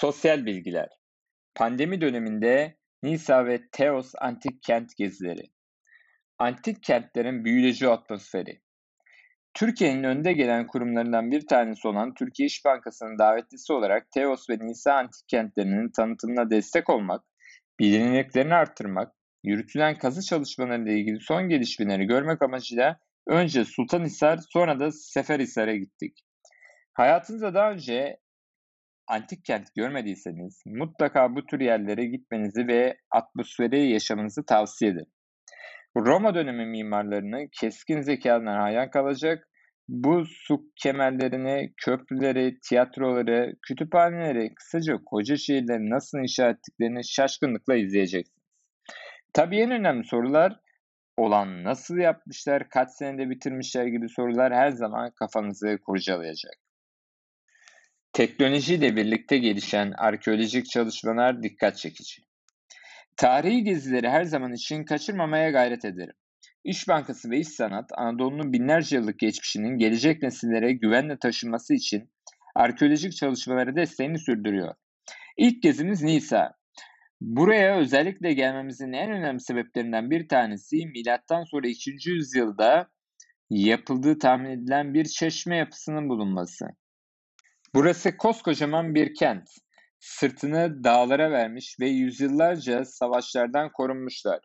Sosyal bilgiler. Pandemi döneminde Nisa ve Teos antik kent gezileri. Antik kentlerin büyüleyici atmosferi. Türkiye'nin önde gelen kurumlarından bir tanesi olan Türkiye İş Bankası'nın davetlisi olarak Teos ve Nisa antik kentlerinin tanıtımına destek olmak, bilinirliklerini arttırmak, yürütülen kazı çalışmalarıyla ilgili son gelişmeleri görmek amacıyla önce Sultanhisar sonra da Seferhisar'a gittik. Hayatınızda daha önce antik kent görmediyseniz mutlaka bu tür yerlere gitmenizi ve atmosferi yaşamanızı tavsiye ederim. Roma dönemi mimarlarını keskin zekalarına hayran kalacak, bu su kemerlerini, köprüleri, tiyatroları, kütüphaneleri, kısaca koca şehirleri nasıl inşa ettiklerini şaşkınlıkla izleyeceksiniz. Tabii en önemli sorular olan nasıl yapmışlar, kaç senede bitirmişler gibi sorular her zaman kafanızı kurcalayacak. Teknolojiyle birlikte gelişen arkeolojik çalışmalar dikkat çekici. Tarihi gezileri her zaman için kaçırmamaya gayret ederim. İş Bankası ve İş Sanat, Anadolu'nun binlerce yıllık geçmişinin gelecek nesillere güvenle taşınması için arkeolojik çalışmalara desteğini sürdürüyor. İlk gezimiz Nisa. Buraya özellikle gelmemizin en önemli sebeplerinden bir tanesi milattan sonra 2. yüzyılda yapıldığı tahmin edilen bir çeşme yapısının bulunması. Burası koskocaman bir kent. Sırtını dağlara vermiş ve yüzyıllarca savaşlardan korunmuşlar.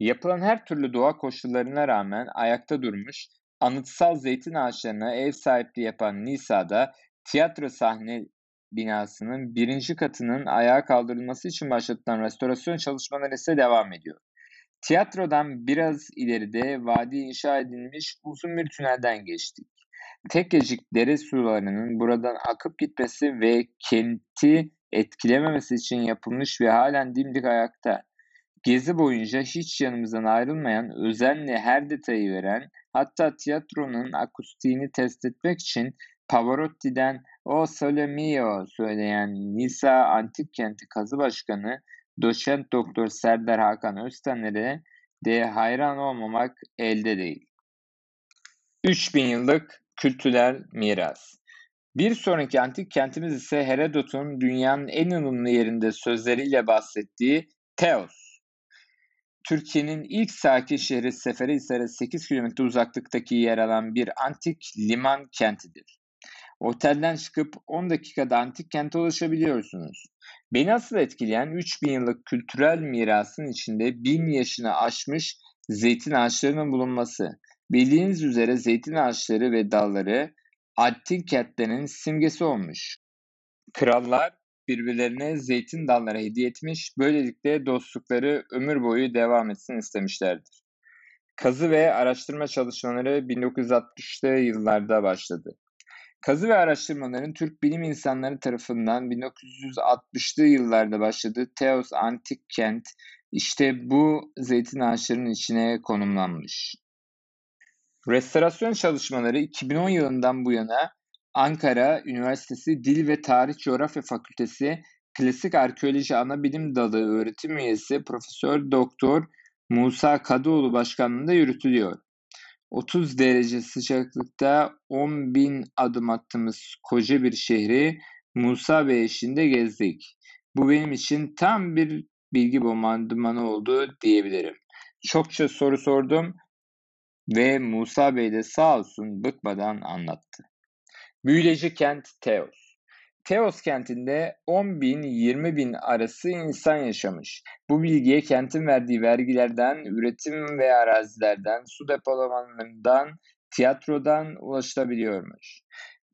Yapılan her türlü doğa koşullarına rağmen ayakta durmuş, anıtsal zeytin ağaçlarına ev sahipliği yapan Nisa'da tiyatro sahne binasının birinci katının ayağa kaldırılması için başlatılan restorasyon çalışmaları ise devam ediyor. Tiyatrodan biraz ileride vadi inşa edilmiş uzun bir tünelden geçtik. Tekecik dere sularının buradan akıp gitmesi ve kenti etkilememesi için yapılmış ve halen dimdik ayakta. Gezi boyunca hiç yanımızdan ayrılmayan, özenle her detayı veren, hatta tiyatronun akustiğini test etmek için Pavarotti'den O Sole Mio söyleyen Nisa Antik Kenti Kazı Başkanı Doçent Doktor Serdar Hakan Öztaner'e de hayran olmamak elde değil. 3000 yıllık kültürel miras. Bir sonraki antik kentimiz ise Herodot'un dünyanın en ünlü yerinde sözleriyle bahsettiği Teos. Türkiye'nin ilk sakin şehri Seferihisar'a 8 kilometre uzaklıktaki yer alan bir antik liman kentidir. Otelden çıkıp 10 dakikada antik kente ulaşabiliyorsunuz. Beni asıl etkileyen 3000 yıllık kültürel mirasın içinde 1000 yaşını aşmış zeytin ağaçlarının bulunması. Bildiğiniz üzere zeytin ağaçları ve dalları antik kentlerin simgesi olmuş. Krallar birbirlerine zeytin dalları hediye etmiş, böylelikle dostlukları ömür boyu devam etsin istemişlerdir. Kazı ve araştırma çalışmaları 1960'lı yıllarda başladı. Kazı ve araştırmaların Türk bilim insanları tarafından 1960'lı yıllarda başladığı Teos Antik Kent işte bu zeytin ağaçlarının içine konumlanmış. Restorasyon çalışmaları 2010 yılından bu yana Ankara Üniversitesi Dil ve Tarih Coğrafya Fakültesi Klasik Arkeoloji Anabilim Dalı öğretim üyesi Profesör Doktor Musa Kadıoğlu başkanlığında yürütülüyor. 30 derece sıcaklıkta 10 bin adım attığımız koca bir şehri Musa Bey eşliğinde gezdik. Bu benim için tam bir bilgi bombardımanı oldu diyebilirim. Çokça soru sordum ve Musa Bey de sağ olsun bıkmadan anlattı. Büyüleci kent Teos. Teos kentinde 10 bin 20 bin arası insan yaşamış. Bu bilgiye kentin verdiği vergilerden, üretim ve arazilerden, su depolamalarından, tiyatrodan ulaşılabiliyormuş.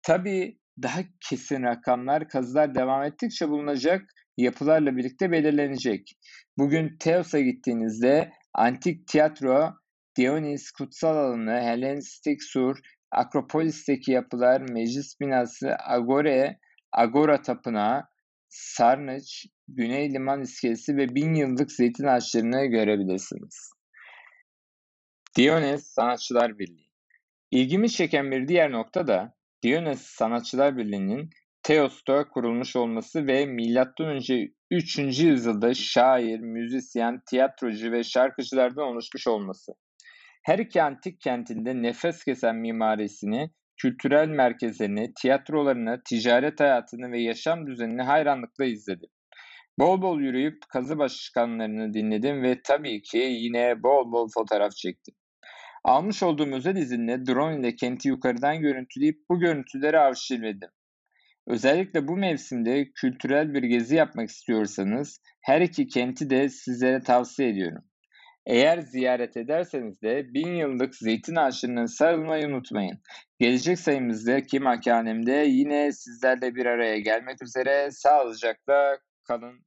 Tabii daha kesin rakamlar kazılar devam ettikçe bulunacak yapılarla birlikte belirlenecek. Bugün Teos'a gittiğinizde antik tiyatro, Dionys kutsal alanı, Hellenistik sur, Akropolis'teki yapılar, meclis binası, Agore, Agora Tapınağı, Sarnıç, Güney Liman İskelesi ve bin yıllık zeytin ağaçlarını görebilirsiniz. Diones Sanatçılar Birliği İlgimi çeken bir diğer nokta da Diones Sanatçılar Birliği'nin Teos'ta kurulmuş olması ve M.Ö. 3. yüzyılda şair, müzisyen, tiyatrocu ve şarkıcılardan oluşmuş olması. Her iki antik kentinde nefes kesen mimarisini kültürel merkezlerini, tiyatrolarını, ticaret hayatını ve yaşam düzenini hayranlıkla izledim. Bol bol yürüyüp kazı başkanlarını dinledim ve tabii ki yine bol bol fotoğraf çektim. Almış olduğum özel izinle drone ile kenti yukarıdan görüntüleyip bu görüntüleri arşivledim. Özellikle bu mevsimde kültürel bir gezi yapmak istiyorsanız her iki kenti de sizlere tavsiye ediyorum. Eğer ziyaret ederseniz de bin yıllık zeytin ağaçlarına sarılmayı unutmayın. Gelecek sayımızdaki makanemde yine sizlerle bir araya gelmek üzere sağlıcakla kalın.